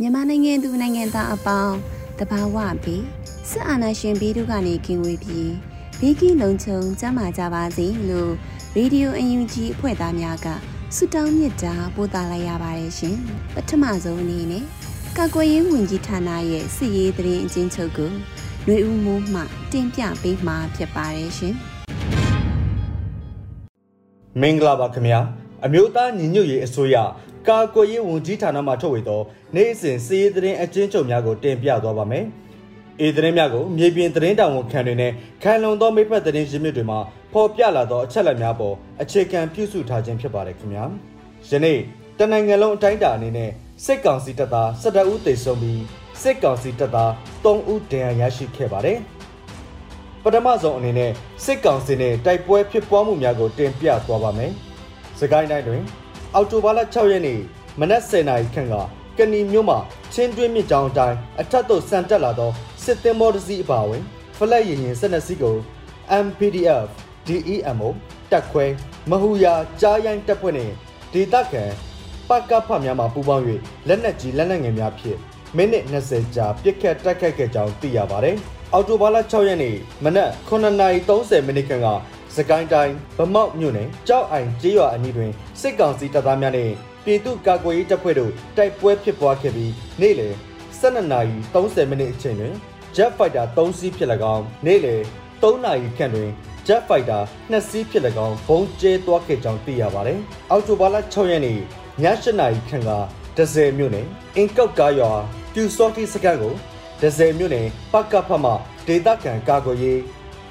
မြန်မာနိုင်ငံသူနိုင်ငံသားအပေါင်းတဘာဝပြီးစစ်အာဏာရှင်ပြည်တို့ကနေကင်းဝေးပြီးဘေးကင်းလုံခြုံကျန်းမာကြပါစေလို့ရေဒီယိုအန်ယူဂျီအဖွဲ့သားများကဆုတောင်းမြတ်တာပို့သလိုက်ရပါတယ်ရှင်။ပထမဆုံးအနေနဲ့ကာကွယ်ရေးဝန်ကြီးဌာနရဲ့စစ်ရေးသတင်းအချင်းချုပ်ကိုຫນွေဦးမိုးမှတင်ပြပေးမှာဖြစ်ပါတယ်ရှင်။မင်္ဂလာပါခင်ဗျာ အမျိုးသားညီညွတ်ရေးအစိုးရကာကွယ်ရေးဝန်ကြီးဌာနမှထုတ်ဝေသောနေ့စဉ်စီးရေးသတင်းအကျဉ်းချုပ်များကိုတင်ပြသွားပါမယ်။ဤသတင်းများကိုမြေပြင်သတင်းတာဝန်ခံတွေနဲ့ခံလုံသောမိဖက်သတင်းရင်းမြစ်တွေမှာဖော်ပြလာသောအချက်အလက်များပေါ်အခြေခံပြုစုထားခြင်းဖြစ်ပါတယ်ခင်ဗျာ။ယနေ့တနိုင်ငံလုံးအတိုင်းအတာအနေနဲ့စစ်ကောင်စီတပ်သား12ဦးသေဆုံးပြီးစစ်ကောင်စီတပ်သား3ဦးဒဏ်ရာရရှိခဲ့ပါတယ်။ပထမဆုံးအနေနဲ့စစ်ကောင်စီနဲ့တိုက်ပွဲဖြစ်ပွားမှုများကိုတင်ပြသွားပါမယ်။ စကိုင်းတိုင်းတွင် အောက်တိုဘာလ6ရက်နေ့မနက်10:00နာရီခန့်ကကဏီမြို့မှာချင်းတွင်းမြစ်ကြောင်းအတိုင်းအထက်သို့ဆန်တက်လာသောစစ်သင်္ဘောတစ်စီးအပါအဝင် ဖလက်ရင်ရင်12စီးကို MPDF DEMO တက်ခွဲမဟူယာကြားရိုင်းတပ်ဖွဲ့နှင့်ဒေသခံပကဖများမှပူးပေါင်း၍လက်နက်ကြီးလက်နက်ငယ်များဖြင့်မိနစ်20ကြာပစ်ခတ်တိုက်ခိုက်ခဲ့ကြောင်းသိရပါတယ်။အော်တိုဘာလ6ရက်နေ့မနက်9:30မိနစ်ခန့်က စကိုင်းတိုင်းဗမောက်မြို့နယ်ကြောက်အိုင်ကျေးရွာအနီးတွင်စစ်ကောင်စီတပ်သားများနှင့်ပြည်သူ့ကာကွယ်ရေးတပ်ဖွဲ့တို့တိုက်ပွဲဖြစ်ပွားခဲ့ပြီးနေ့လယ်12:30မိနစ်အချိန်တွင် Jet Fighter 3စီးဖြစ်၎င်းနေ့လယ်3နာရီခန့်တွင် Jet Fighter 2စီးဖြစ်၎င်းဘုံကျဲသွားခဲ့ကြောင်းသိရပါတယ်။အောက်တိုဘာလ6ရက်နေ့ည7နာရီခန့်ကဒဇယ်မြို့နယ်အင်ကောက်ကားရွာပြူစောတိစကန်ကိုဒဇယ်မြို့နယ်ပကဖမှဒေသခံကာကွယ်ရေး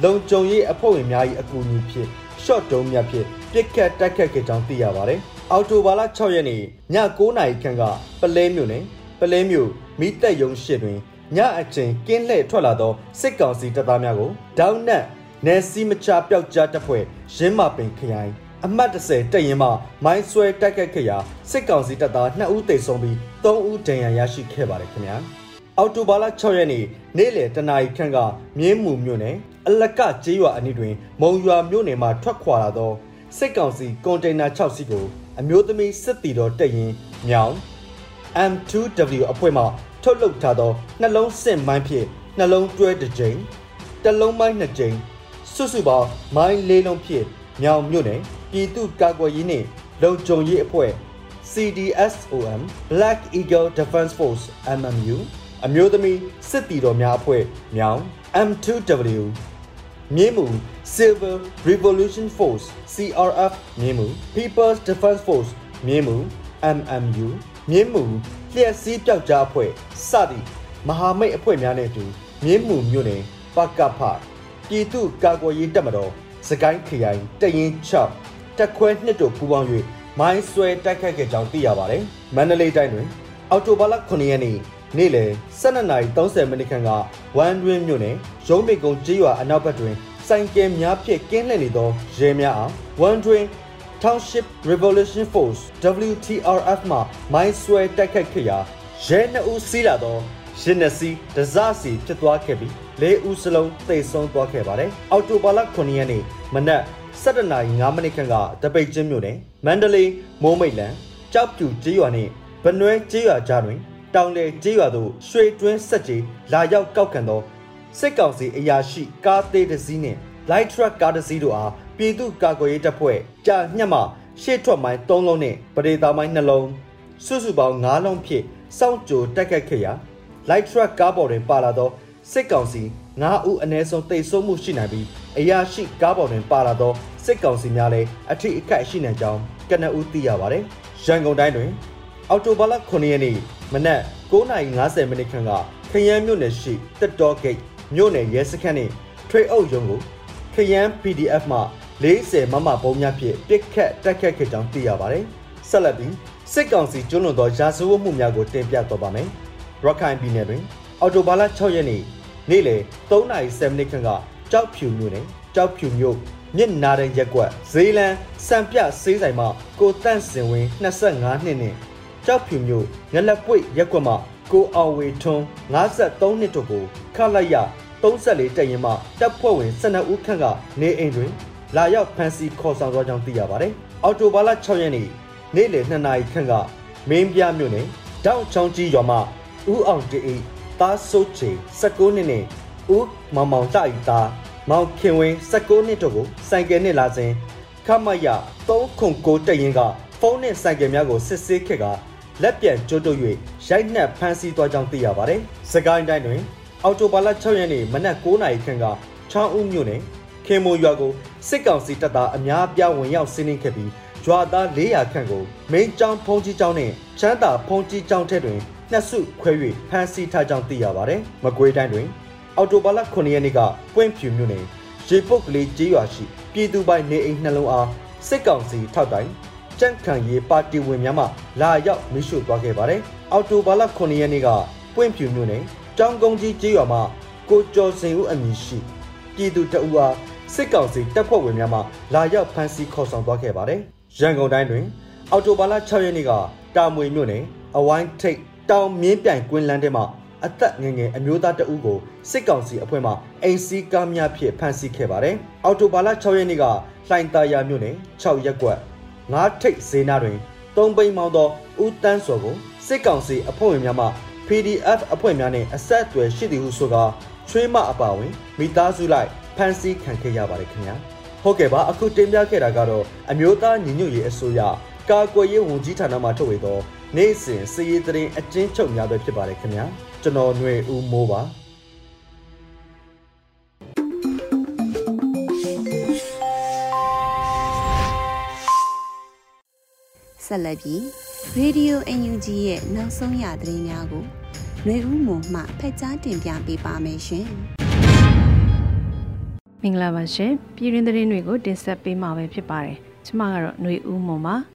လုံခြုံရေးအဖွဲ့ဝင်များ၏အကူအညီဖြင့်ရှော့တုံးမြတ်ဖြင့်ပြစ်ခတ်တိုက်ခတ်ခဲ့ကြောင်းသိရပါတယ်။အော်တိုဘာလ6ရက်နေ့ည9:00နာရီခန့်ကပလဲမြို့နယ်ပလဲမြို့မိသက်ယုံရှိတွင်ညအချိန်ကင်းလှည့်ထွက်လာသောစစ်ကောင်စီတပ်သားများကိုဒေါင်းနက်နယ်စီမချပျောက်ကြားတပ်ဖွဲ့ရင်းမပင်ခရိုင်အမှတ်30တက်ရင်မှမိုင်းဆွဲတိုက်ခတ်ခဲ့ရာစစ်ကောင်စီတပ်သား2ဦးသေဆုံးပြီး3ဦးဒဏ်ရာရရှိခဲ့ပါတယ်ခင်ဗျာ။အော်တိုဘာလ6ရက်နေ့နေ့လယ်တနာရီခန့်ကမြင်းမှုမြို့နယ် အလကကျေးရွာအနီးတွင် မုံရွာမြို့နယ်မှထွက်ခွာလာသောစစ်ကောင်စီကွန်တိန်နာ6စီးကိုအမျိုးသမီးစစ်တီတော်တက်ရင်မြောင် M2W အဖွဲ့မှထုတ်လုပ်ထားသောနှလုံးစစ်မိုင်းဖြင့်နှလုံးတွဲတစ်ကြိမ်တစ်လုံးမိုင်းနှစ်ကြိမ်စုစုပေါင်းမိုင်းလေးလုံးဖြင့်မြောင်မြို့နယ်ပြည်သူ့ကာကွယ်ရေးနှင့်လုံခြုံရေးအဖွဲ့ CDSOM Black Eagle Defense Force MMU အမျိုးသမီးစစ်တီတော်များအဖွဲ့မြောင် M2W မြင်းမူ Silver Revolution Force CRF မြင်းမူ People's Defense Force မြင်းမူ MMU မြင်းမူလျှက်စီးပြောက်ကြားအဖွဲ့စသည့်မဟာမိတ်အဖွဲ့များနဲ့အတူမြင်းမူမြို့နယ်ပကဖပြည်သူ့ကာကွယ်ရေးတပ်မတော်စကိုင်းခရိုင်တရင်6တက်ခွဲနှစ်တို့ပူးပေါင်း၍မိုင်းဆွဲတိုက်ခိုက်ခဲ့ကြောင်းသိရပါတယ်။မန္တလေးတိုင်းတွင်အော်တိုဘာလ9ရက်နေ့ နေ့လယ်12:30မိနစ်ခန့်ကဝမ်တွင်းမြို့နယ်ရုံးမိကုံကျေးရွာအနောက်ဘက်တွင်စိုင်ကယ်များဖြင့်ကင်းလှည့်နေသောရဲများအားဝမ်တွင်း Township Revolution Force WTRF မှမိုင်းဆွဲတိုက်ခိုက်ခဲ့ရာရဲနှစ်ဦးစီးလာသောရင်းနှစီဒဇစီဖြစ်သွားခဲ့ပြီးလေးဦးစလုံးသေဆုံးသွားခဲ့ပါတယ်။အော်တိုဘာလ9ရက်နေ့မနက်7:05မိနစ်ခန့်ကတပိတ်ချင်းမြို့နယ်မန္တလေးမိုးမိတ်လန်ကြောက်ပြူကျေးရွာနှင့်ဗနွဲကျေးရွာကြားတွင် တောင်လေကျေးရွာသို့ရွှေတွင်းဆက်ကြီးလာရောက်ကောက်ခံသောစစ်ကောင်စီအရာရှိကားသေးတစ်စီးနှင့် light truck ကားတစ်စီးတို့အားပြည်သူ့ကာကွယ်ရေးတပ်ဖွဲ့ကြာညှက်မှရှေ့ထွက်မိုင်း3လုံးနဲ့ပရိသာမိုင်း2လုံးစုစုပေါင်း9လုံးဖြင့်စောင့်ကြိုတက်ခတ်ခဲ့ရာ light truck ကားပေါ်တွင်ပါလာသောစစ်ကောင်စီ9ဦးအ ਨੇ ဆုံးတိတ်ဆုံးမှုရှိနိုင်ပြီးအရာရှိကားပေါ်တွင်ပါလာသောစစ်ကောင်စီများလည်းအထိအခိုက်ရှိနိုင်ကြောင်းကနဦးသိရပါတယ်။ရန်ကုန်တိုင်းတွင် အော်တိုဘာလ9ရက်နေ့မနက်9:50မိနစ်ခန့်ကခရမ်းမြို့နယ်ရှိတက်တော်ဂိတ်မြို့နယ်ရဲစခန်းနှင့်ထွေအုပ်ရုံးကိုခရမ်း PDF မှ40မမပုံများဖြင့်ပစ်ခတ်တက်ခတ်ခဲ့ကြောင်းသိရပါတယ်။ဆက်လက်ပြီးစစ်ကောင်စီကျွလွန်သောရာဇဝတ်မှုများကိုတင်ပြတော့ပါမယ်။ရခိုင်ပြည်နယ်တွင်အော်တိုဘာလ6ရက်နေ့နေ့လယ်3:07မိနစ်ခန့်ကကြောက်ဖြူမြို့နယ်ကြောက်ဖြူမြို့မြစ်နာတဲ့ရက်ကွက်ဇေးလန်စံပြဆေးဆိုင်မှကိုတန့်စင်ဝင်း25နှစ်နဲ့ ကြောက်ဖြူမြို့ငလက်ပွေရက်ကွက်မှကိုအောင်ဝေထွန်း53နှစ်တို့ကိုခလိုက်ရ34တက်ရင်မှတပ်ဖွဲ့ဝင်12ဦးခန့်ကနေအိမ်တွင် လာရောက်ဖမ်းဆီးခေါ်ဆောင်သွားကြောင်းသိရပါတယ်။အော်တိုဘာလ6ရက်နေ့နေ့လယ်2နာရီခန့်ကမင်းပြမြို့နယ်တောက်ချောင်းကြီးရွာမှဦးအောင်တေးသားစိုးချေ19နှစ်နဲ့ဦးမောင်မောင်တိုက်သားမောင်ခင်ဝင်း19နှစ်တို့ကိုစိုက်ကယ်နဲ့လာစဉ်ခမရ309တက်ရင်ကဖုန်းနဲ့စိုက်ကယ်များကိုစစ်ဆေးခဲ့က လက်ပြန်ကျိုးတုပ်၍ရိုက်နှက်ဖမ်းဆီးသွားကြောင်းသိရပါတယ်။စကိုင်းတိုင်းတွင် အော်တိုဘာလ6ရက်နေ့မနက်9:00နာရီခန့်ကချောင်းဦးမြို့နယ်ခင်မိုရွာကိုစစ်ကောင်စီတပ်သားအများအပြားဝင်ရောက်စီးနင်းခဲ့ပြီးရွာသား400ခန့်ကိုမိန်းကျောင်းဖုံးကြီးကျောင်းနဲ့ချမ်းသာဖုံးကြီးကျောင်းထက်တွင်နှစ်စုခွဲ၍ဖမ်းဆီးထားကြောင်းသိရပါတယ်။မကွေးတိုင်းတွင်အော်တိုဘာလ9ရက်နေ့ကပွင့်ဖြူမြို့နယ်ရေပုတ်ကလေးကျေးရွာရှိပြည်သူပိုင်နေအိမ်နှလုံးအားစစ်ကောင်စီထောက်တိုင် ကြန့်ခံရေးပါတီဝင်များမှလာရောက်မိရှုသွားခဲ့ပါတယ်။အော်တိုဘာလ9ရက်နေ့ကပွင့်ဖြူမြို့နယ်ကျောင်းကုန်းကြီးကျေးရွာမှာကိုကျော်စင်ဦးအမည်ရှိပြည်သူတအူအားစစ်ကောင်စီတပ်ဖွဲ့ဝင်များမှလာရောက်ဖမ်းဆီးခေါ်ဆောင်သွားခဲ့ပါတယ်။ရန်ကုန်တိုင်းတွင် အော်တိုဘာလ6ရက်နေ့ကတာမွေမြို့နယ်အဝိုင်းထိတ်တောင်မြင်းပြိုင်ကွင်းလန်းထဲမှာအသက်ငယ်ငယ်အမျိုးသားတဦးကိုစစ်ကောင်စီအဖွဲ့မှအိမ်စီးကားများဖြင့်ဖမ်းဆီးခဲ့ပါတယ်။အော်တိုဘာလ6ရက်နေ့ကလှိုင်သာယာမြို့နယ်6ရက်ကွက် ငါးထိတ်ဈေးနာတွင်သုံးပိန်မောင်းသောဦးတန်းစော်ကိုစစ်ကောင်စီအဖွဲ့ဝင်များမှ PDF အဖွဲ့များနဲ့အဆက်အသွယ်ရှိသည်ဟုဆိုကာချွေးမအပါဝင်မိသားစုလိုက်ဖမ်းဆီးခံခဲ့ရပါတယ်ခင်ဗျာဟုတ်ကဲ့ပါအခုတင်ပြခဲ့တာကတော့အမျိုးသားညီညွတ်ရေးအစိုးရကာကွယ်ရေးဝန်ကြီးဌာနမှထုတ်ဝေသော နေ့စဉ်စည်ရေးသတင်းအကျဉ်းချုပ်များပဲဖြစ်ပါတယ်ခင်ဗျာကျွန်တော်ຫນွေဦးမိုးပါ ဆက်လက်ပြီး Radio UNG ရဲ့နောက်ဆုံးရသတင်းများကိုလွေဦးမွန်မှဖက်ကြားတင်ပြပေးပါမယ်ရှင်။မင်္ဂလာပါရှင်။ပြည်တွင်သတင်းတွေကိုတင်ဆက်ပေးမှာပဲဖြစ်ပါတယ်။ကျွန်မကတော့လွေဦးမွန်ပါ။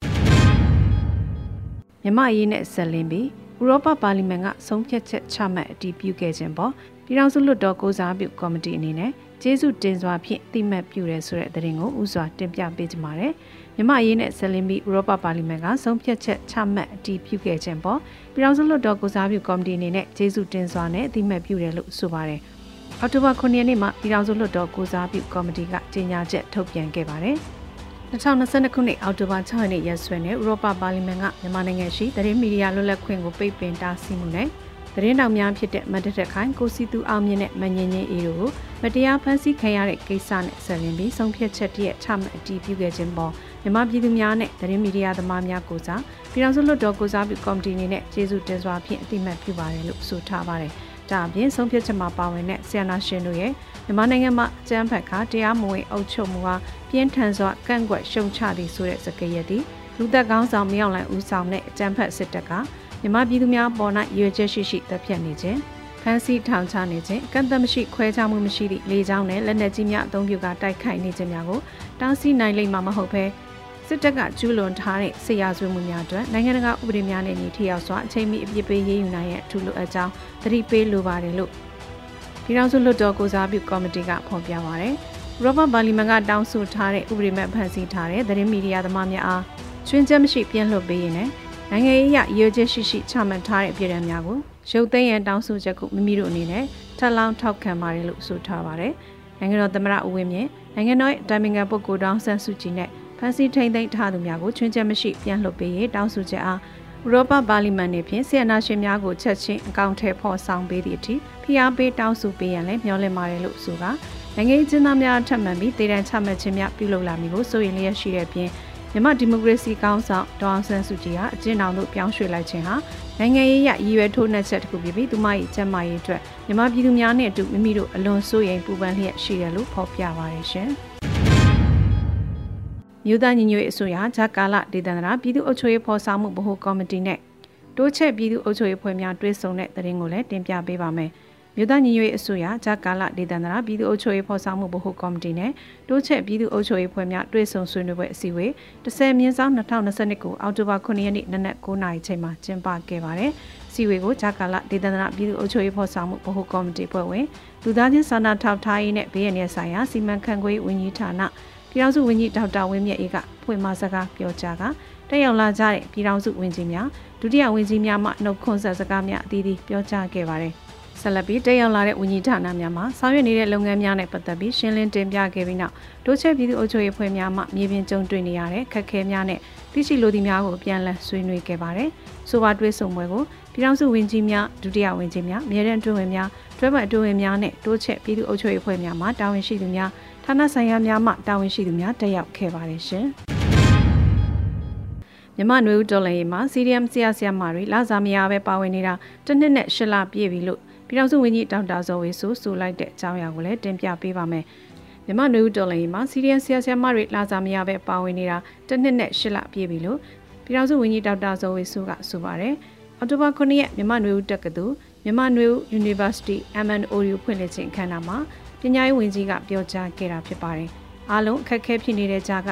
မြမရေးနဲ့ဆက်လင်းပြီးဥရောပပါလီမန်ကဆုံးဖြတ်ချက်ချမှတ်အတည်ပြုခဲ့ခြင်းပေါ့။ပြည်ထောင်စုလွှတ်တော်ကိုစားပြုကော်မတီအနေနဲ့ကျေးဇူးတင်စွာဖြင့်တိမှတ်ပြုရဲဆိုတဲ့သတင်းကိုဥစွာတင်ပြပေးကြပါမယ်။ မြမရေးနဲ့ဆက်လင်းပြီးဥရောပပါလီမန်ကဆုံးဖြတ်ချက်ချမှတ်အတည်ပြုခဲ့ခြင်းပေါ်ပြည်ထောင်စုလွှတ်တော်ကိုစားပြုကော်မတီအနေနဲ့ကျေးဇူးတင်စွာနဲ့တိမှတ်ပြုတယ်လို့ဆိုပါတယ်။အောက်တိုဘာ9ရက်နေ့မှာပြည်ထောင်စုလွှတ်တော်ကိုစားပြုကော်မတီကကြေညာချက်ထုတ်ပြန်ခဲ့ပါတယ်။2022ခုနှစ်အောက်တိုဘာ6ရက်နေ့ရက်စွဲနဲ့ဥရောပပါလီမန်ကမြန်မာနိုင်ငံရှိသတင်းမီဒီယာလွတ်လပ်ခွင့်ကိုပိတ်ပင်တားဆီးမှုနဲ့ သတင်းတောင်များဖြစ်တဲ့မတ်တက်ခိုင်ကိုစီတူအောင်မြင့်နဲ့မငင်းငင်းအေးတို့ကိုမတရားဖမ်းဆီးခံရတဲ့ကိစ္စနဲ့ဆက်လင်းပြီးဆုံးဖြတ်ချက်တည်းချမှတ်အတည်ပြုခဲ့ခြင်းပေါ်မြန်မာပြည်သူများနဲ့သတင်းမီဒီယာသမားများကိုစားပြည်ထောင်စုလွှတ်တော်ကိုစားပြုကော်မတီအနေနဲ့ကျေးဇူးတင်စွာဖြင့်အတိအမှတ်ပြုပါတယ်လို့ဆိုထားပါတယ်။ဒါအပြင်ဆုံးဖြတ်ချက်မှာပါဝင်တဲ့ဆီယနာရှင်တို့ရဲ့မြန်မာနိုင်ငံမှာအကြမ်းဖက်ခါတရားမဝင်အုပ်ချုပ်မှုဟာပြင်းထန်စွာကန့်ကွက်ရှုံချသည်ဆိုတဲ့စကားရည်သည်လူသက်ကောင်းဆောင်မြောက်လိုင်ဦးဆောင်တဲ့အကြမ်းဖက်စစ်တပ်က မြန်မာပြည်သူများပေါ်၌ရွေချက်ရှိရှိတပ်ဖြတ်နေခြင်းဖမ်းဆီးထောင်ချနေခြင်းကန့်သက်မရှိခွဲခြားမှုမရှိသည့်လေကြောင်းနဲ့လက်နက်ကြီးများအသုံးပြုကတိုက်ခိုက်နေခြင်းများကိုတားဆီးနိုင်လိမ့်မှာမဟုတ်ဘဲစစ်တပ်ကကျူးလွန်ထားတဲ့ဆရာဆွေးမှုများအတွက်နိုင်ငံတကာဥပဒေများနဲ့ညီထိရောက်စွာအချိန်မီအပြစ်ပေးရေးယူနိုင်ရန်အထူးလိုအပ်ကြောင်းသတိပေးလိုပါတယ်လို့ပြည်ထောင်စုလွှတ်တော်ကိုစားပြုကော်မတီကဖော်ပြပါရယ်။ရောဘတ်ဘာလီမန်ကတောင်းဆိုထားတဲ့ဥပဒေမဲ့ဖန်ဆီးထားတဲ့သတင်းမီဒီယာသမားများအားချွင်းချက်မရှိပြန်လွှတ်ပေးရင်လည်း နိုင်ငံရေးအရရည်ချက်ရှိရှိချမှတ်ထားတဲ့ပြည်ထောင်များကိုရုပ်သိမ်းရန်တောင်းဆိုချက်ကိုမိမိတို့အနေနဲ့ထပ်လောင်းထောက်ခံပါတယ်လို့ဆိုထားပါတယ်။နိုင်ငံတော်သမ္မတဦးဝင်းမြင့်နိုင်ငံတော်တိုင်ပင်ခံပုဂ္ဂိုလ်တောင်းဆန်းစုကြည်နဲ့ဖန်ဆီးထိန်သိမ်းထားသူများကိုချွင်းချက်မရှိပြန်လွှတ်ပေးရေးတောင်းဆိုချက်အားဥရောပပါလီမန်နေဖြင့်ဆီယနာရှင်များကိုချက်ချင်းအကောင့်ထဲဖော်ဆောင်ပေးသည့်အထိဖိအားပေးတောင်းဆိုပေးရန်လည်းမျှော်လင့်ပါတယ်လို့ဆိုတာနိုင်ငံရေးကျင်းသားများထပ်မံပြီးတည်တံ့ချမှတ်ခြင်းများပြုလုပ်လာမည်ကိုစိုးရိမ်လျက်ရှိတဲ့ပြင် မြန်မာဒီမိုကရေစီကောင်ဆောင်ဒေါအောင်ဆန်းစုကြည်ဟာအကျဉ်းထောင်သို့ပြောင်းရွှေ့လိုက်ခြင်းဟာနိုင်ငံရေးရရည်ရွယ်ထိုးနှက်ချက်တစ်ခုဖြစ်ပြီးသူမ၏ကျန်းမာရေးအတွက်မြန်မာပြည်သူများနဲ့အတူမိမိတို့အလွန်စိုးရိမ်ပူပန်လျက်ရှိတယ်လို့ဖော်ပြပါတယ်ရှင်။မြို့သားညီညွတ်ရေးအစိုးရဂျာကာလဒေသန္တရာပြည်သူ့အုပ်ချုပ်ရေးဖော်ဆောင်မှုဗဟိုကော်မတီနဲ့တိုးချက်ပြည်သူ့အုပ်ချုပ်ရေးဖွဲ့များတွဲဆုံတဲ့တရင်ကိုလည်းတင်ပြပေးပါမယ်။ မြို့သားညီညွတ်ရေးအစိုးရဂျာကာလဒေသန္တရာပြည်သူ့အုပ်ချုပ်ရေးဖော်ဆောင်မှုဗဟိုကော်မတီနဲ့တိုးချက်ပြည်သူ့အုပ်ချုပ်ရေးဖွဲ့များတွေ့ဆုံဆွေးနွေးပွဲအစည်းအဝေး10မြင်းဆောင်2022ကိုအောက်တိုဘာ9ရက်နေ့နနက်9:00နာရီချိန်မှာကျင်းပခဲ့ပါတယ်။စီဝေကိုဂျာကာလဒေသန္တရပြည်သူ့အုပ်ချုပ်ရေးဖော်ဆောင်မှုဗဟိုကော်မတီဖွဲ့ဝင်လူသားချင်းစာနာထောက်ထားရေးနဲ့ဘေးရန်ရဲ့ဆိုင်ရာစီမံခန့်ခွဲဝန်ကြီးဌာနပြည်ထောင်စုဝန်ကြီးဒေါက်တာဝင်းမြတ်အေးကဖွင့်မစကားပြောကြားကတက်ရောက်လာကြတဲ့ပြည်ထောင်စုဝန်ကြီးများဒုတိယဝန်ကြီးများမှနှုတ်ခွန်းဆက်စကားများအသီးသီးပြောကြားခဲ့ပါတယ် ဆက်လက်ပြီးတက်ရောက်လာတဲ့ဝန်ကြီးဌာနများမှဆောင်ရွက်နေတဲ့လုပ်ငန်းများနဲ့ပတ်သက်ပြီးရှင်းလင်းတင်ပြခဲ့ပြီးနောက်ဒို့ချက်ပြည်သူ့အုပ်ချုပ်ရေးဖွဲ့များမှမြေပြင်ကြုံတွေ့နေရတဲ့ခက်ခဲများနဲ့သိရှိလိုသည့်များကိုပြန်လည်ဆွေးနွေးခဲ့ပါတယ်။ဆိုပါတွဲဆုံပွဲကိုပြည်ထောင်စုဝန်ကြီးများဒုတိယဝန်ကြီးများမြေရန်တွင်ဝင်များတွဲဘက်အတွင်းများနဲ့တိုးချက်ပြည်သူ့အုပ်ချုပ်ရေးဖွဲ့များမှတာဝန်ရှိသူများဌာနဆိုင်ရာများမှတာဝန်ရှိသူများတက်ရောက်ခဲ့ပါတယ်ရှင်။မြမနွေဦးတော်လည်းမှာ CDM ဆရာဆရာမတွေလာစားမရပဲပါဝင်နေတာတစ်နှစ်နဲ့ရှစ်လပြည့်ပြီလို့ ပြည်ထောင်စုဝန်ကြီးဒေါက်တာဇော်ဝေဆိုဆိုလိုက်တဲ့အကြောင်းအရာကိုလည်းတင်ပြပေးပါမယ်။မြန်မာနွေဦးတော်လိုင်းမှာစီရီယန်ဆရာဆရာမတွေလာစားမရပဲပါဝင်နေတာတစ်နှစ်နဲ့ရှစ်လပြည့်ပြီလို့ပြည်ထောင်စုဝန်ကြီးဒေါက်တာဇော်ဝေဆိုကဆိုပါတယ်။အော်တိုဘာ9ရက်မြန်မာနွေဦးတက္ကသိုလ်မြန်မာနွေဦး University MNOU ဖွင့်လှစ်ခြင်းအခမ်းအနားမှာပညာရေးဝန်ကြီးကပြောကြားခဲ့တာဖြစ်ပါတယ်။အားလုံးအခက်အခဲဖြစ်နေတဲ့ကြားက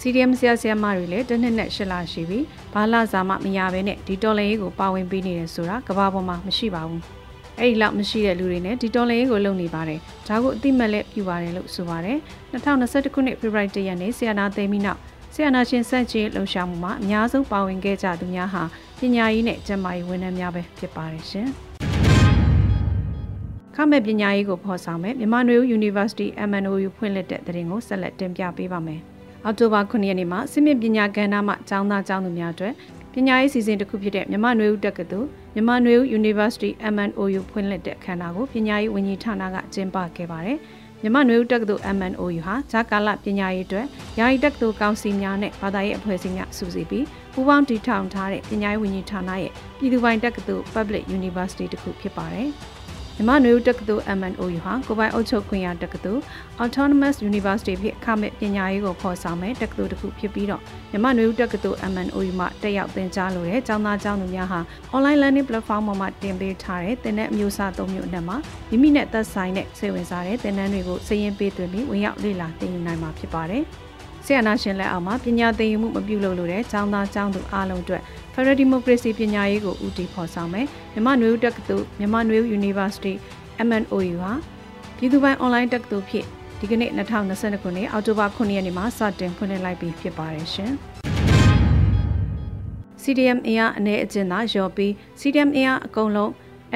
CDM ဆရာဆရာမတွေလည်းတစ်နှစ်နဲ့ရှစ်လရှိပြီဘာလာစာမှမရဘဲနဲ့ဒီတော်လည်းကိုပါဝင်ပေးနေတယ်ဆိုတာကဘာပေါ်မှာမရှိပါဘူး။ အဲ့ဒီလောက်မရှိတဲ့လူတွေနဲ့ဒီတော်လိုင်းကိုလုပ်နေပါတယ်ဒါကိုအတိမတ်လက်ပြုပါတယ်လို့ဆိုပါတယ်2021ခုနှစ်ဖေဖော်ဝါရီလရက်နေ့ဆီယနာသိမ်းပြီးနောက်ဆီယနာရှင်စန့်ကျင်လှုပ်ရှားမှုမှာအများဆုံးပါဝင်ခဲ့ကြသူများဟာပညာရေးနဲ့ကျန်းမာရေးဝန်ထမ်းများပဲဖြစ်ပါတယ်ရှင်ခမဲ့ပညာရေးကိုဖော်ဆောင်မဲ့မြန်မာနွေဦး University MNOU ဖွင့်လှစ်တဲ့တဲ့ရင်ကိုဆက်လက်တင်ပြပေးပါမယ်။အောက်တိုဘာ9ရက်နေ့မှာစစ်မြင့်ပညာကဏ္ဍမှကျောင်းသားကျောင်းသူများအတွက် ပညာရေးစီစဉ်တစ်ခုဖြစ်တဲ့မြန်မာနွေဦးတက္ကသိုလ်မြန်မာနွေဦး University MNOU ဖွင့်လှစ်တဲ့အခမ်းအနားကိုပညာရေးဝန်ကြီးဌာနကကျင်းပခဲ့ပါတယ်။မြန်မာနွေဦးတက္ကသိုလ် MNOU ဟာဂျာကာလပညာရေးအတွက်ယာယီတက္ကသိုလ်ကောင်စီများနဲ့ဘာသာရေးအဖွဲ့အစည်းများစုစည်းပြီးပူးပေါင်းတည်ထောင်ထားတဲ့ပညာရေးဝန်ကြီးဌာနရဲ့ပြည်သူ့ပိုင်တက္ကသိုလ် Public University တစ်ခုဖြစ်ပါတယ်။ မြမနွေဦးတက္ကသိုလ် MNOU ဟာကိုပိုင်အုပ်ချုပ်ခွင့်ရတက္ကသိုလ် Autonomous University ဖြစ်အခမဲ့ပညာရေးကိုဖော်ဆောင်မဲ့တက္ကသိုလ်တစ်ခုဖြစ်ပြီးတော့မြမနွေဦးတက္ကသိုလ် MNOU မှာတက်ရောက်သင်ကြားလိုတဲ့ကျောင်းသားကျောင်းသူများဟာ online learning platform ပေါ်မှာတင်ပေးထားတဲ့သင်တဲ့အမျိုးအစား၃မျိုးအနက်မှာမိမိနဲ့သက်ဆိုင်တဲ့စိတ်ဝင်စားတဲ့သင်တန်းတွေကိုစည်ရင်းပေးသွင်းပြီးဝင်ရောက်လေ့လာသင်ယူနိုင်မှာဖြစ်ပါတယ်။ဆီယနာရှင်လက်အောက်မှာပညာသင်ယူမှုမပြုလုပ်လို့တဲ့ကျောင်းသားကျောင်းသူအားလုံးအတွက် Federal Democracy ပညာရေးကိုဦးတည်ဖော်ဆောင်မယ်မြန်မာနွေဦးတက္ကသိုလ်မြန်မာနွေဦး University MNOU ဟာပြည်သူ့ပိုင်း online တက္ကသိုလ်ဖြစ်ဒီကနေ့2022ခုနှစ်အောက်တိုဘာ9ရက်နေ့မှာစတင်ဖွင့်လှစ်လိုက်ပြီးဖြစ်ပါတယ်ရှင်။ CDM အင်အားအနေအကျဉ်းသာရော်ပြီး CDM အင်အားအကုန်လုံး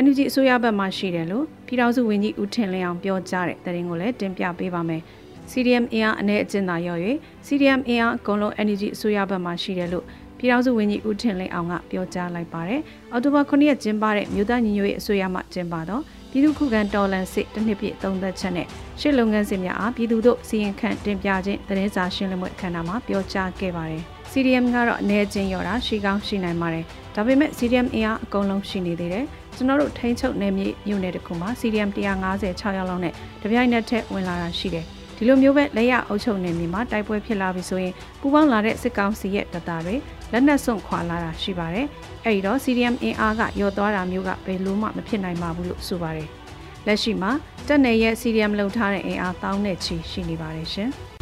NUG အစိုးရဘက်မှရှိတယ်လို့ပြည်ထောင်စုဝန်ကြီးဦးထင်လင်းအောင်ပြောကြားတဲ့သတင်းကိုလည်းတင်ပြပေးပါမယ်။ CDM အင်အားအနေအကျဉ်းသာရော်၍။ CDM အင်အားအကုန်လုံး energy အစိုးရဘက်မှရှိတယ်လို့ ပြည်ထောင်စုဝန်ကြီးဦးထင်လင်းအောင်ကပြောကြားလိုက်ပါတယ်။အော်တိုဘာ9ရက်ကျင်းပတဲ့မြို့သားညီညွတ်ရေးအစိုးရမှကျင်းပတော့ပြည်သူ့ခုခံတော်လှန်စစ်တစ်နှစ်ပြည့်သုံးသက်ချက်နဲ့ရှစ်လုပ်ငန်းစဉ်များအားပြည်သူတို့စီရင်ခန့်တင်ပြခြင်းသတင်းစာရှင်းလင်းပွဲအခမ်းအနားမှာပြောကြားခဲ့ပါတယ်။ CDM ကတော့အနေချင်းရော်တာရှိကောင်းရှိနိုင်ပါတယ်။ဒါပေမဲ့ CDM အင်အားအကုန်လုံးရှိနေသေးတယ်။ကျွန်တော်တို့ထိန်းချုပ်နယ်မြေမြို့နယ်တစ်ခုမှာ CDM 156ရောက်လောက်နဲ့တပြိုင်နက်တည်းဝင်လာတာရှိတယ်။ဒီလိုမျိုးပဲလက်ရအုပ်ချုပ်နေမြေမှာတိုက်ပွဲဖြစ်လာပြီဆိုရင်ပူပေါင်းလာတဲ့စစ်ကောင်စီရဲ့တပ်သားတွေ လက်နက်စွန့်ခွာလာတာရှိပါတယ်။အဲဒီတော့ CDM အင်အားကရော့သွားတာမျိုးကဘယ်လို့မှမဖြစ်နိုင်ပါဘူးလို့ဆိုပါတယ်။လက်ရှိမှာတပ်နယ်ရဲ့ CDM လုံထားတဲ့အင်အားတောင်းနဲ့ချီရှိနေပါတယ်ရှင်။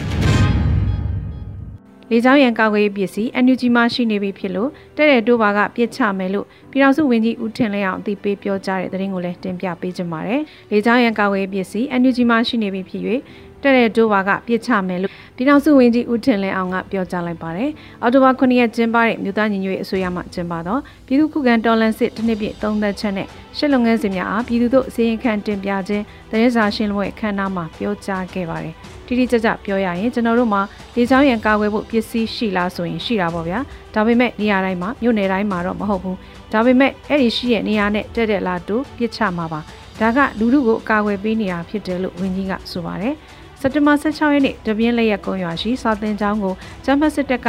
လေကြောင်းရန်ကာကွယ်ရေးပစ္စည်း NUG မှရှိနေပြီဖြစ်လို့တဲ့တဲ့တိုးပါကပြစ်ချမယ်လို့ပြည်တော်စုဝန်ကြီးဦးထင်လင်းအောင်အသိပေးပြောကြားတဲ့သတင်းကိုလည်းတင်ပြပေးကြပါမယ်။လေကြောင်းရန်ကာကွယ်ရေးပစ္စည်း NUG မှရှိနေပြီဖြစ်၍ တဲ့တဲ့တိုးပါကပြစ်ချမယ်လို့ပြည်ထောင်စုဝန်ကြီးဦးထင်လင်းအောင်ကပြောကြားလိုက်ပါတယ်။အော်တိုဘာ9ရက်ကျင်းပတဲ့မြို့သားညီညွတ်ရေးအစိုးရမှကျင်းပသောပြည်သူ့ခုခံတော်လှန်စစ်တစ်နှစ်ပြည့်သုံးသက်ချက်နဲ့ရှစ်လုပ်ငန်းစဉ်များအားပြည်သူတို့အစည်းအဝေးခံတင်ပြခြင်းသတင်းစာရှင်းလင်းပွဲအခမ်းအနားမှာပြောကြားခဲ့ပါတယ်။တိတိကျကျပြောရရင်ကျွန်တော်တို့မှာလေကြောင်းရန်ကာကွယ်ဖို့ပစ္စည်းရှိလားဆိုရင်ရှိတာပေါ့ဗျာ။ဒါပေမဲ့နေရာတိုင်းမှာမြို့နယ်တိုင်းမှာတော့မဟုတ်ဘူး။ဒါပေမဲ့အဲ့ဒီရှိရဲ့နေရာနဲ့တက်တက်လာတူပြစ်ချမှာပါ။ဒါကလူလူကိုအကာအကွယ်ပေးနေတာဖြစ်တယ်လို့ဝန်ကြီးကဆိုပါတယ်။ စက်တင်ဘာ16ရက်နေ့တပြင်းလက်ရက်ကုန်းရွာရှိစာတင်ကျောင်းကိုဂျမတ်စစ်တပ်က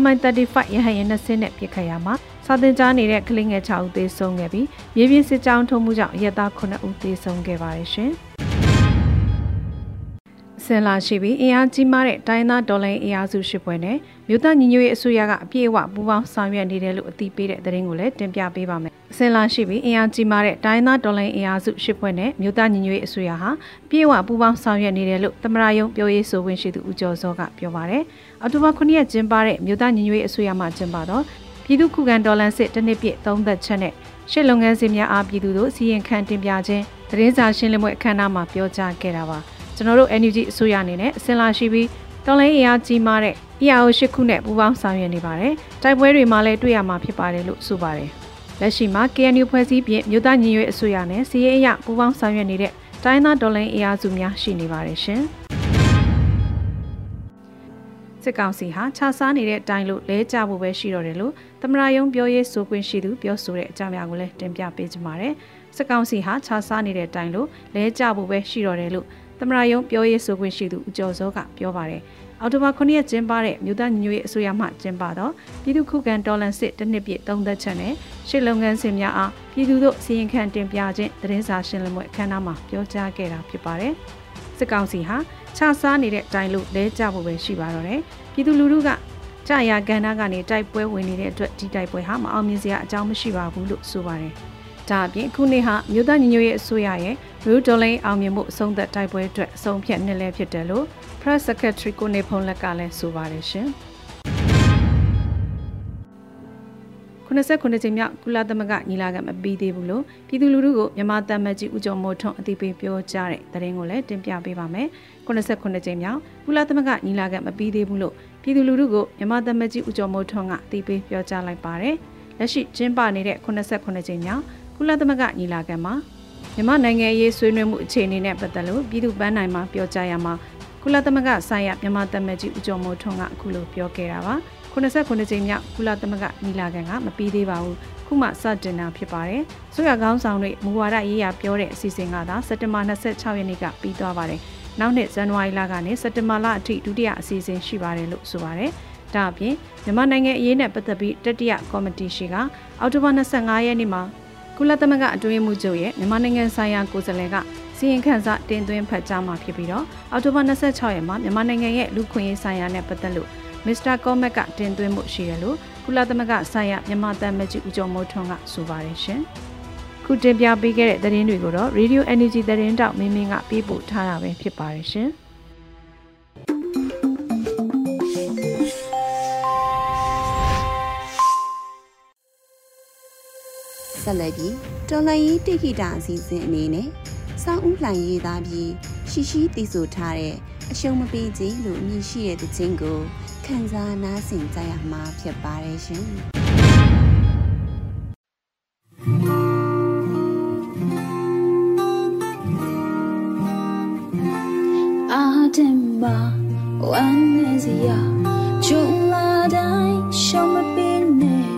MI35 ရဟတ်ယာဉ်နှစ်စင်းနဲ့ပစ်ခတ်ရမှာစာတင်ကြားနေတဲ့ကလေးငယ်6ဦးသေဆုံးခဲ့ပြီးမြေပြင်စစ်ကြောင်းထုံးမှုကြောင့်ရဲသား9ဦးသေဆုံးခဲ့ပါတယ်ရှင်။ဆင်လာရှိပြီးအင်အားကြီးမားတဲ့တိုင်းသားဒေါ်လာအင်အားစုရှစ်ပွဲနဲ့မြို့သားညီညွတ်ရေးအစိုးရကအပြည့်အဝပူးပေါင်းဆောင်ရွက်နေတယ်လို့အသိပေးတဲ့သတင်းကိုလည်းတင်ပြပေးပါမယ်။ ဆင်လာရှိပြီးအင်အားကြီးမားတဲ့တိုင်းသားဒေါ်လာအင်အားစုရှစ်ပွဲနဲ့မြို့သားညီညွတ်ရေးအစိုးရဟာပြည့်ဝပူးပေါင်းဆောင်ရွက်နေတယ်လို့သမရယုံပြောရေးဆိုခွင့်ရှိသူဦးကျော်စောကပြောပါတယ်။အောက်တိုဘာ9ရက်ကျင်းပတဲ့မြို့သားညီညွတ်ရေးအစိုးရမှကျင်းပတော့ပြည်သူ့ခုခံဒေါ်လာစစ်တစ်နှစ်ပြည့်သုံးသက်ချက်နဲ့ရှစ်လုပ်ငန်းစဉ်များအားပြည်သူတို့စီရင်ခံတင်ပြခြင်းသတင်းစာရှင်းလင်းပွဲအခမ်းအနားမှာပြောကြားခဲ့တာပါ။ကျွန်တော်တို့ NUG အစိုးရအနေနဲ့အစင်လာရှိပြီးတော်လိုင်းအင်အားကြီးမားတဲ့ EAO ရှစ်ခုနဲ့ပူးပေါင်းဆောင်ရွက်နေပါတယ်။တိုက်ပွဲတွေမှာလည်းတွေ့ရမှာဖြစ်ပါတယ်လို့ဆိုပါတယ်။ လက်ရှိမှာ KNU ဖွဲ့စည်းပြင်မြို့သားညီညွတ်အစိုးရနဲ့စီးရဲအရပူးပေါင်းဆောင်ရွက်နေတဲ့တိုင်းသားတော်လိုင်းအင်အားစုများရှိနေပါတယ်ရှင်။စစ်ကောင်စီဟာခြားစားနေတဲ့အတိုင်းလို့လဲကြဖို့ပဲရှိတော့တယ်လို့သမရယုံပြောရေးဆိုခွင့်ရှိသူပြောဆိုတဲ့အကြောင်းအရာကိုလည်းတင်ပြပေးကြပါမယ်။စစ်ကောင်စီဟာခြားစားနေတဲ့အတိုင်းလို့လဲကြဖို့ပဲရှိတော့တယ်လို့သမရယုံပြောရေးဆိုခွင့်ရှိသူဦးကျော်စောကပြောပါတယ်။ အော်တိုဘာ9ရက်ကျင်းပတဲ့မြို့သားညီညွတ်ရေးအစိုးရမှကျင်းပသောပြည်သူ့ခုခံတော်လှန်စစ်တစ်နှစ်ပြည့်သုံးသက်ချက်နဲ့ရှစ်လုပ်ငန်းစဉ်များအားပြည်သူတို့စီရင်ခံတင်ပြခြင်းသတင်းစာရှင်းလင်းပွဲအခမ်းအနားမှာပြောကြားခဲ့တာဖြစ်ပါတယ်။စစ်ကောင်စီဟာခြားစားနေတဲ့အတိုင်းလို့လဲကြဖို့ပဲရှိပါတော့တယ်။ပြည်သူလူထုကကြာရကန်နာကနေတိုက်ပွဲဝင်နေတဲ့အတွက်ဒီတိုက်ပွဲဟာမအောင်မြင်စရာအကြောင်းမရှိပါဘူးလို့ဆိုပါတယ်။ဒါအပြင်ခုနှစ်ဟာမြို့သားညီညွတ်ရေးအစိုးရရဲ့ Blue Dollar အောင်မြင်မှုအဆုံးသက်တိုက်ပွဲအတွက်အဆုံးဖြတ်နှစ်လဲဖြစ်တယ်လို့ Press Secretary ကိုနေဖုံးလက်ကလည်းဆိုပါတယ်ရှင်။89ကြိမ်မြောက်ကုလသမဂ္ဂညီလာခံမပြီးသေးဘူးလို့ပြည်သူလူထုကိုမြန်မာတမန်ကြီးဦးကျော်မိုးထွန်းအသိပေးပြောကြားတဲ့သတင်းကိုလည်းတင်ပြပေးပါမယ်။89ကြိမ်မြောက်ကုလသမဂ္ဂညီလာခံမပြီးသေးဘူးလို့ပြည်သူလူထုကိုမြန်မာတမန်ကြီးဦးကျော်မိုးထွန်းကအသိပေးပြောကြားလိုက်ပါတယ်။လက်ရှိကျင်းပနေတဲ့89ကြိမ်မြောက်ကုလသမဂ္ဂညီလာခံမှာမြန်မာနိုင်ငံရေးဆွေးနွေးမှုအခြေအနေနဲ့ပတ်သက်လို့ပြည်သူ့ပန်းနိုင်မှာပြောကြားရမှာ ကုလသမဂ္ဂဆိုင်ရာမြန်မာတမန်ကြီးဦးကျော်မိုးထွန်းကအခုလိုပြောခဲ့တာပါ89ကြိမ်မြောက်ကုလသမဂ္ဂညီလာခံကမပြီးသေးပါဘူးခုမှစတင်တာဖြစ်ပါတယ်ဆိုရကောင်းဆောင်တွေမူဝါဒရေးရာပြောတဲ့အစီအစဉ်ကသာစက်တင်ဘာ26ရက်နေ့ကပြီးသွားပါတယ်နောက်နှစ်ဇန်နဝါရီလကနေစက်တင်ဘာလအထိဒုတိယအစီအစဉ်ရှိပါတယ်လို့ဆိုပါတယ်ဒါအပြင်မြန်မာနိုင်ငံအရေးနဲ့ပတ်သက်ပြီးတတိယကော်မတီရှိကအောက်တိုဘာ25ရက်နေ့မှာကုလသမဂ္ဂအတွင်းမှုချုပ်ရဲ့မြန်မာနိုင်ငံဆိုင်ရာကိုယ်စားလှယ်က စီရင်ခန့်စာတင်သွင်းဖတ်ကြားမှာဖြစ်ပြီးတော့အောက်တိုဘာ26ရက်မှာမြန်မာနိုင်ငံရဲ့လူခွင့်ရေးဆိုင်ရာနဲ့ပတ်သက်လို့မစ္စတာကောမက်ကတင်သွင်းမှုရှိတယ်လို့ကုလသမဂ္ဂဆိုင်ရာမြန်မာတမန်ကြီးဦးကျော်မိုးထွန်းကဆိုပါတယ်ရှင်။ခုတင်ပြပေးခဲ့တဲ့သတင်းတွေကိုတော့ Radio Energy သတင်းတောက်မင်းမင်းကပေးပို့ထားတာပဲဖြစ်ပါတယ်ရှင်။ဆက်လက်ပြီးတော်လှန်ရေးတိခိတာအစီအစဉ်အနေနဲ့ စောင်းဦးလှိုင်ရေးသားပြီးရှိရှိတည်ဆိုထားတဲ့အရှုံးမပေးခြင်းလို့အမည်ရှိတဲ့တခြင်းကိုခံစားနားဆင်ကြရမှာဖြစ်ပါတယ်ရှင်။အာတင်ပါဝမ်းနေစရာဂျုံလာတိုင်းရှောင်းမပင်းနဲ့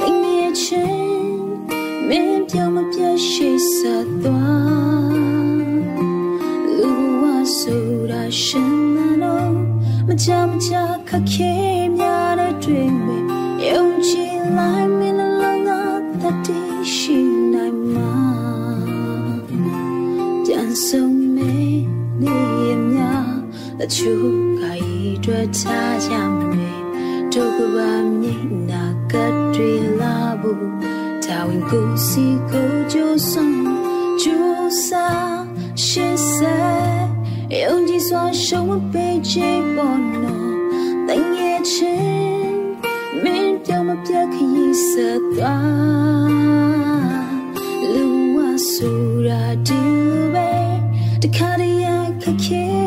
တင်ရဲ့ချင်းမင်းပြောင်းမပြတ်ရှိဆက်သွား ချမချခက်ခဲများတဲ့တွေ့မယ်ယုံကြည်လိုက်မင်းလုံးသာတတိရှိနိုင်မှာပြန်ဆုံးမေနေရမြအချို့ကဤတွေ့ချကြမယ်တို့ကပါမြင်နာကတွေလာဘူးတာဝန်ကိုစီကိုကြိုးဆောင်ကြိုးစားရှေ့ဆက် ယုံကြည်စွာရှုံးမပေးချေပေါ်နော်တင်ရဲ့ချင်းမင်းပြောင်းမပြတ်ခရီးဆက်သွားလူဝဆူရာဒီပဲတခါတည်းခက်ခဲ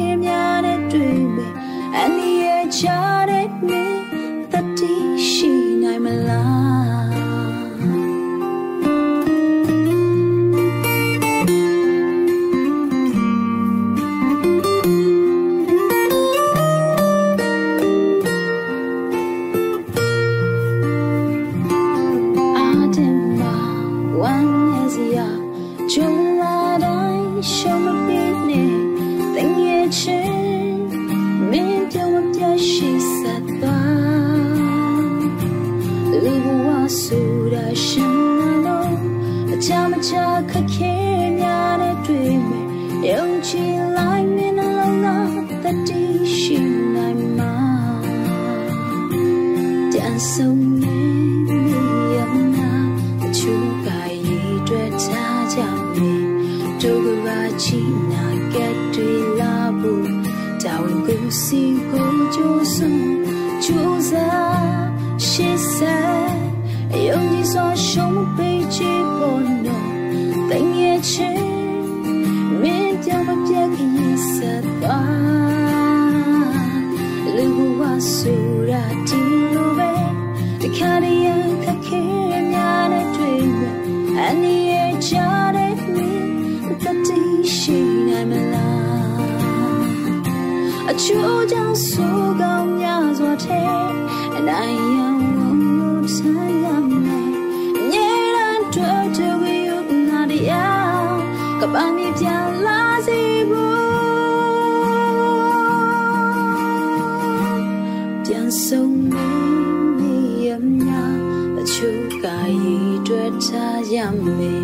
ဘဝဆိုရာဒီလိုပဲတခါတည်းရခက်ခဲများနဲ့တွေ့မယ်အနည်းရဲ့ချတဲ့မင်းတတိရှိနိုင်မလားအချို့ကြောင့်ဆိုကောင်းများစွာထဲအနိုင်ရန်ဝန်လို့ဆိုင်ရမယ်ညရန်တွေ့တွေ့ဝေယနာတရားကပန်းမြေပြ ရမယ်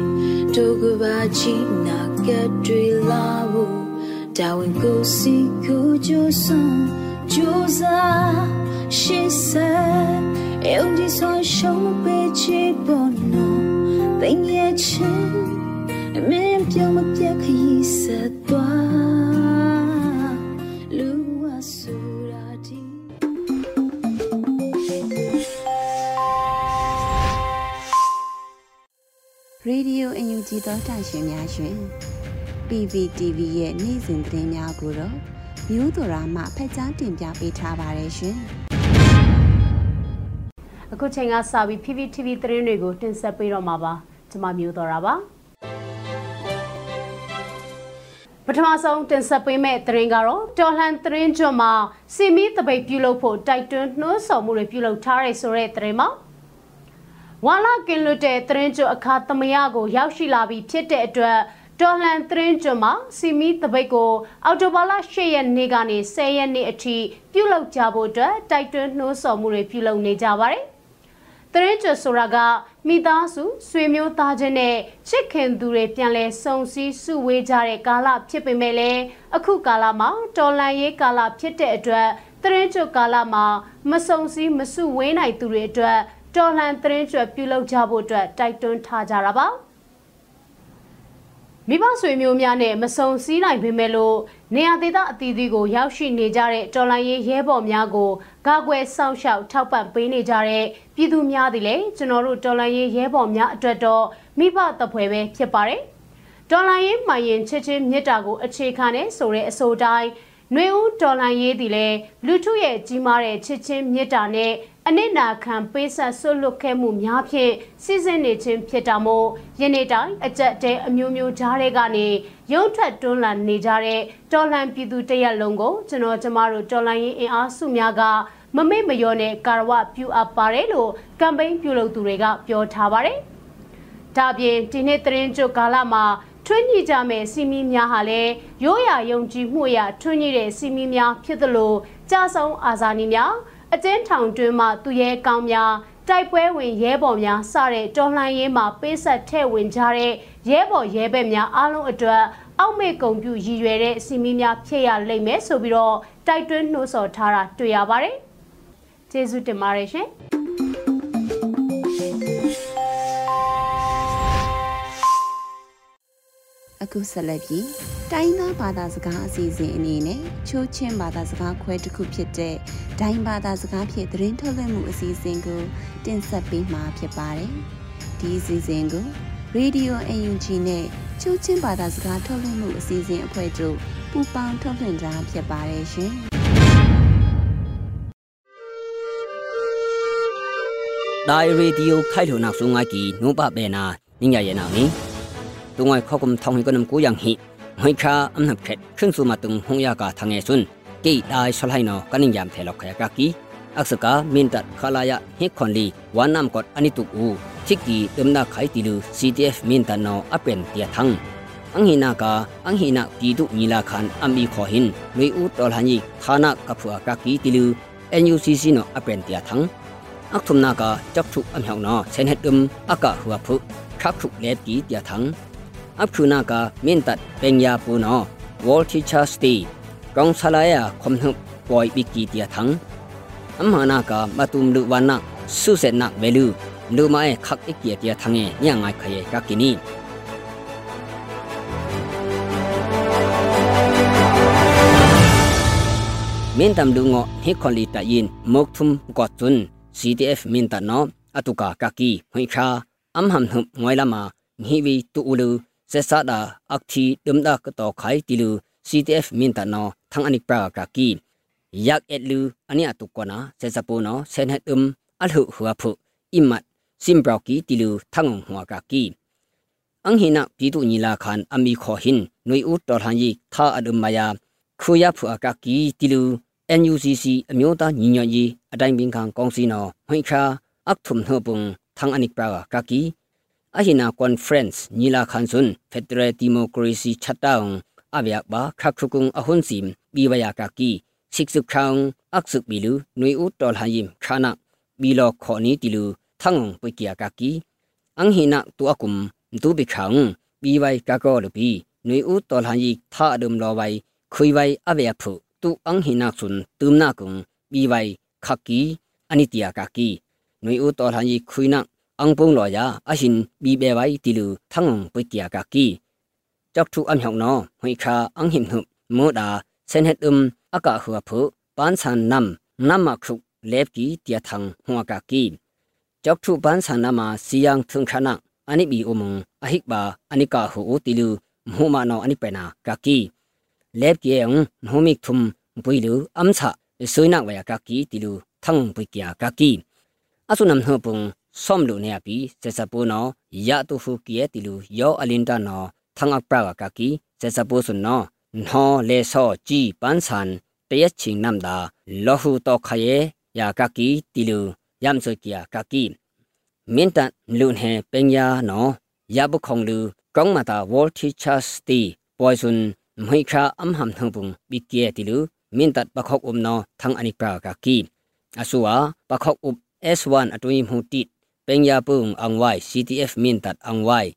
ဒုက္ခပါချီနာကတွေလာဘူးတာဝန်ကိုစီကိုကြိုးစွန်ကြိုးစား she said အုံဒီဆိုရှုံးပေးချေပေါ်နော်တင်ရဲ့ချင်အမင်းပြောင်းမပြတ်ခရီးဆက် ယိုအန်ယူဂျီသောတာရှင်များရှင် PPTV ရဲ့နေ့စဉ်သတင်းများကိုတော့မျိုးတော်ရာမှဖက်ကြားတင်ပြပေးထားပါတယ်ရှင်အခုချိန်ကစပြီး PPTV သတင်းတွေကိုတင်ဆက်ပေးတော့မှာပါကျွန်မမျိုးတော်တာပါပထမဆုံးတင်ဆက်ပေးမယ့်သတင်းကတော့တော်လှန်သတင်းကျွန်းမှာစီမီတပိတ်ပြုလုပ်ဖို့တိုက်တွန်းနှိုးဆော်မှုတွေပြုလုပ်ထားတဲ့ဆိုတဲ့သတင်းမှာ ဝါလာကင်လွတ်တဲ့သတင်းကျွန်းအခါသမယကို ရောက်ရှိလာပြီးဖြစ်တဲ့အတွက်တော်လှန်သတင်းကျွန်းမှာစီမီတပိတ်ကိုအော်တိုဘာလ10ရက်နေ့ကနေ10ရက်နေ့အထိပြုလုပ်ကြဖို့အတွက်တိုက်တွန်းနှိုးဆော်မှုတွေပြုလုပ်နေကြပါတယ်။တရင်ကျွဆိုတာကမိသားစုဆွေမျိုးသားချင်းနဲ့ချစ်ခင်သူတွေပြန်လဲစုံစည်းစုဝေးကြတဲ့ကာလဖြစ်ပေမဲ့လည်းအခုကာလမှာတော်လန်ရေးကာလဖြစ်တဲ့အတွက်တရင်ကျွကာလမှာမစုံစည်းမစုဝေးနိုင်သူတွေအတွက် တော်လှန်တရင်ကျွပြုလုပ်ကြဖို့အတွက်တိုက်တွန်းထားကြတာပါ။မိဘဆွေမျိုးများနဲ့မဆုံစည်းနိုင်ပေမဲ့လို့နေရာဒေသအသီးသီးကိုရောက်ရှိနေကြတဲ့တော်လိုင်းရေးရဲဘော်များကိုကာကွယ်စောင့်ရှောက်ထောက်ပံ့ပေးနေကြတဲ့ပြည်သူများသည်လည်းကျွန်တော်တို့တော်လိုင်းရေးရဲဘော်များအတွက်တော့မိဘတပွဲပဲဖြစ်ပါတယ်။တော်လိုင်းရေးမှရင်ချစ်ချင်းမြတ်တာကိုအခြေခံနေဆိုတဲ့အဆိုတိုင်း နှွေဦးတော်လိုင်းရေးသည်လည်းလူထုရဲ့ကြီးမားတဲ့ချစ်ချင်းမြတ်တာနဲ့အနစ်နာခံပေးဆက်ဆွတ်လွတ်ခဲ့မှုများဖြင့်စီစဉ်နေခြင်းဖြစ်တာမို့ယနေ့တိုင်းအကြက်တဲ့အမျိုးမျိုးကြားတွေကနေရုံထွက်တွန်းလှန်နေကြတဲ့တော်လှန်ပြည်သူတရက်လုံးကိုကျွန်တော်ကျမတို့တော်လှန်ရေးအင်အားစုများကမမေ့မလျော့နဲ့ကာရဝပြုအပ်ပါတယ်လို့ကမ်ပိန်းပြုလုပ်သူတွေကပြောထားပါတယ်။ဒါပြင်ဒီနေ့သတင်းကြိုကာလမှာ ထွန်းညှိကြမဲ့စီမီများဟာလည်းရိုးရာယုံကြည်မှုအရထွန်းညှိတဲ့စီမီများဖြစ်သလိုကြာဆုံးအာဇာနည်များအကျဉ်းထောင်တွင်မှသူရဲကောင်းများတိုက်ပွဲဝင်ရဲဘော်များစတဲ့တော်လှန်ရေးမှာပေးဆက်ထဲ့ဝင်ကြတဲ့ရဲဘော်ရဲဘက်များအားလုံးအတွက်အောက်မေ့ဂုံပြူရည်ရွယ်တဲ့စီမီများဖြစ်ရလိမ့်မယ်ဆိုပြီးတော့တိုက်တွန်းနှိုးဆော်ထားတာတွေ့ရပါတယ်။ကျေးဇူးတင်ပါတယ်ရှင်။ အခုဆက်လက်ပြီးတိုင်းသားဘာသာစကားအစီအစဉ်အနေနဲ့ချိုးချင်းဘာသာစကားခွဲတစ်ခုဖြစ်တဲ့ဒိုင်းဘာသာစကားဖြင့်သတင်းထုတ်လွှင့်မှုအစီအစဉ်ကိုတင်ဆက်ပေးမှာဖြစ်ပါတယ်။ဒီအစီအစဉ်ကို Radio UNG နဲ့ချိုးချင်းဘာသာစကားထုတ်လွှင့်မှုအစီအစဉ်အဖွဲ့တို့ပူးပေါင်းထုတ်လွှင့်တာဖြစ်ပါတယ်ရှင်။ဒိုင်ရေဒီယိုခိုင်လုံနောက်ဆုံးငါကီနုပဘေနာနိညာယေနာနီ ตัวง่อยข้อกมทองให้ก็นำกูอย่างหิหอยคาอันนับเข็ดขึ้นสู่มาตึงหงยากาทางเอซุนกี่ได้สลายนอกันยามเทลอกขยกากีอักษกามินตัดคาลายะเฮคอนลีวานามกอดอันนี้ตุกอูทิกีเติมนาไขติลู CTF มินตันนออเป็นเตียทังอังหินากาอังหินาปีดุมีลาคันอัมบีขอหินลุยอูตอลหันีคานักกับผัวกากีติลู NUCC นออเป็นเตียทังอักทุมนากาจับชุกอัมหงนอเซนเฮดอึมอากาหัวพุคักชุกเลปีเตียทัง အခုနာကမင်တတ်ပညာပူနော World Teachers Day ကောင်ဆလာယခွန်နှပ်ပွိုင်ဘီကီတီယထံအမနာကမတုမ်လူဝနာဆုစေနာဝဲလူလူမဲခက်အကီတီယထံငညငိုင်ခရေကကိနီမင်တမ်လူငေါဟေခွန်လီတယင်မောက်ထုမ်ကော့ချွန်း CTF မင်တနောအတုကာကကီဟွိခါအမ်ဟမ်ဟွမ်ငွိုင်လာမာငီဝီတူလူ စေဆာဒာအခတီဒမ်ဒါကတော့ခိုင်တီလူ CDF မင်းတနောသံအနိပရာကကီယက်အက်လူအနိအတုကနာစေစပိုနောဆန်ဟက်အမ်အလဟုဟွာဖုအိမတ် simbrauki tilu thangong hwa ka ki ang hina pitu nila khan ami kho hin nui ut tor han yi tha adum maya khuya phu aka ki tilu NUCC အမျိုးသားညီညွတ်ရေးအတိုင်းပင်ခံကောင်စီနော်ဟွိခါအခထုံနှပုံသံအနိကပရာကကီ အဟိနာကွန်ဖရင့်ညီလာခန်ဆွန်ဖက်ဒရယ်ဒီမိုကရေစီချက်တောင်အဗျာဘာခခခုကုံအဟွန်စီမ်ဘီဝယာကကီစစ်စုခေါင်အခစုဘီလူနွေဦးတော်ဟ ang pung lo ya a hin bi be wai ti lu thang pu tia ka ki chok thu am hyong no hui kha ang him hup mo da sen het um aka hua phu pan san nam nam ma khu lep ki tia thang hua ka ki chok thu pan san nam ma siang thung khana ani bi omung a hik ba ani ka hu o ti lu mu ma no ani pe na ka ki lep ki ang no mi thum pui lu am sa soi na wa ka ki ti lu thang pu kia ka ki asu nam hno pung ตอลหันยิคุยนะอังปุงรอยาอหินบีเบไวติลูทั้งปุยเกียกากีจอกทุอันหอกนอหวยคาอังหิมหุโมดาเซนเฮตุมอากาหัวผุปานสันนำนำมาครุเลบกีเตียทังหัวกากีကြောက်ထုပန်းဆန္ဒမှာစီယံထုံခနအနိဘီအမုံအဟိကဘာအနိကာဟူတီလူမဟုမနောအနိပနာကကီလက်ကေယံနဟမိထုံပွိလူအမ်ချဆွေနဝယကကီတီလူသံပွိကယာကကီအဆုနမ် peng ya pung angwai CTF min tat angwai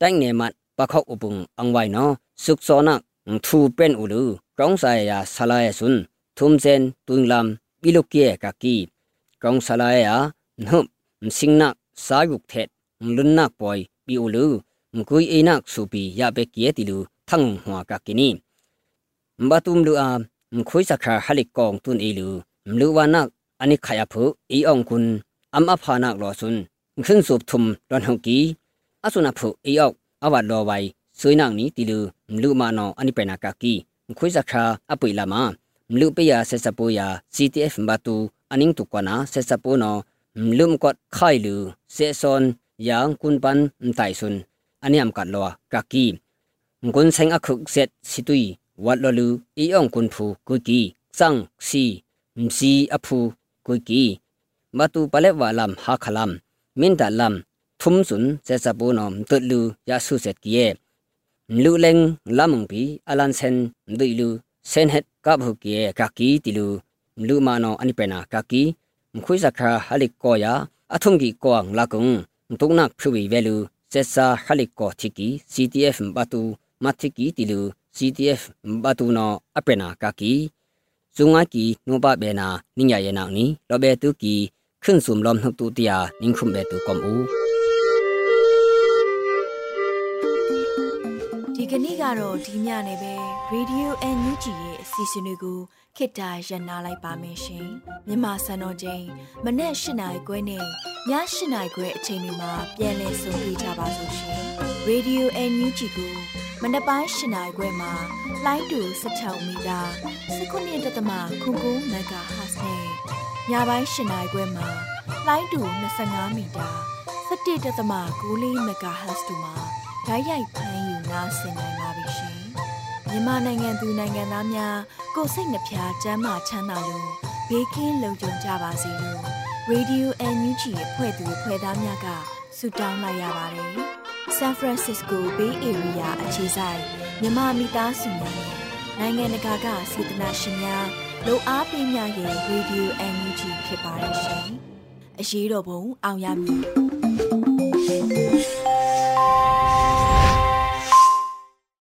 tang ne mat pakhok upung angwai no suk so nak thu pen ulu trong sai ya sala ya sun thum sen tung lam biluk ye ka ki trong sala ya nup sing nak sa yuk thet lun nak poi bi ulu ngkui e nak su pi ya be ki ti lu thang hwa ka ki ni mba tum lu a ngkhui sa kha halik kong tun e lu mlu wa nak ani khaya phu e ong kun am apha nak lo sun องมาตาวอลทิชัสตีปอยซุนมหิคราอัมหัมทังปุงบิเกียติลูมินตัดปะคอกอุมโนทังอนิปรากากีอสัวปะคอกอุบ S1 อตุยมูติเป็งยาปุงอังไว CTF มินตัดอังไวตั้งเนมัดปะคอกอุปุงอังไวโนสุกโซนักทูเป็นอุลูกองสายยาสลายซุนทุมเซนตุงลำบิลุเกียกากีกองสลายานุมสิงนักสายุกเทลุนนักปอยปีอุลูมกุยเอนักสุปียาเบกเยติลูทั้งหัวกักกินีม บาตุมลูอามคุยสักคาฮัลิกกองตุนเอลูมลูวานักอันนี้ขยะผู้อีองคุณอัมอภานักรอซุนขึ้นสูบทุมรอนหกีอสุนัผู้อีออกอวัดรอไว้สวยนางนี้ติลูมลูมานออันนี้เป็นอากากีคุยสักคาอปุยลามามลูเปียเซสปูยา CTF บาตู aning tu kwana se sapu no lum kot khai lu se son yang kun pan tai sun aniam kat lo ka ki ngun seng akhuk set situi wat lo lu i ong kun phu ku ki sang si msi aphu ku ki matu pale walam ha khalam min da lam thum sun se sapu no tut lu ya su set ki ye lu leng lamung pi alan sen dui lu sen het ka bhu ki ye ka ki ti lu လူမာနောအနိပနာကကီမခွိစခါဟလိကောယာအထုံကြီးကော ang la kung tung nak phwi velu sesa halik ko thiki CTF batu mathiki tilu CTF batu no apena kaki zunga ki no ba be na ninya ye na ni lo be tu ki khun sum lom hnuk tu tia ning khum be tu kom u ဒီကနေ့ကတော့ဒီညနေပဲ Radio NUG ရဲ့အစီအစဉ်လေးကိုခေတ္တရနာလိုက်ပါမယ်ရှင်မြန်မာစံတော်ချိန်မနေ့၈နိုင်ခွဲနဲ့ည၈နိုင်ခွဲအချိန်တွေမှာပြောင်းလဲဆိုပြကြပါလို့ရှင် Radio NUG ကိုမနေ့ပိုင်း၈နိုင်ခွဲမှာလိုင်းတူ16မီတာ19.7 MHz နဲ့ ညပိုင်း၈နိုင်ခွဲမှာလိုင်းတူ25မီတာ17.6 MHz တို့မှာဓာတ်ရိုက်ဖမ်းယူနားဆင်နိုင်ပါပြီရှင်မြန်မာနိုင်ငံသူနိုင်ငံသားများကိုစိတ်နှပြချမ်းမာချမ်းသာလို့ဘေးကင်းလုံခြုံကြပါစေလို့ Radio NUG ရဲ့ဖွဲ့သူဖွဲ့သားများကဆုတောင်းလိုက်ရပါတယ်။ San Francisco Bay Area အခြေစိုက်မြန်မာမိသားစုများနဲ့နိုင်ငံတကာကစေတနာရှင်များ လို့အားပေးမြရဲ့ Radio NUG ဖြစ်ပါတယ်ရှင်။အရေးတော်ပုံအောင်ရမည်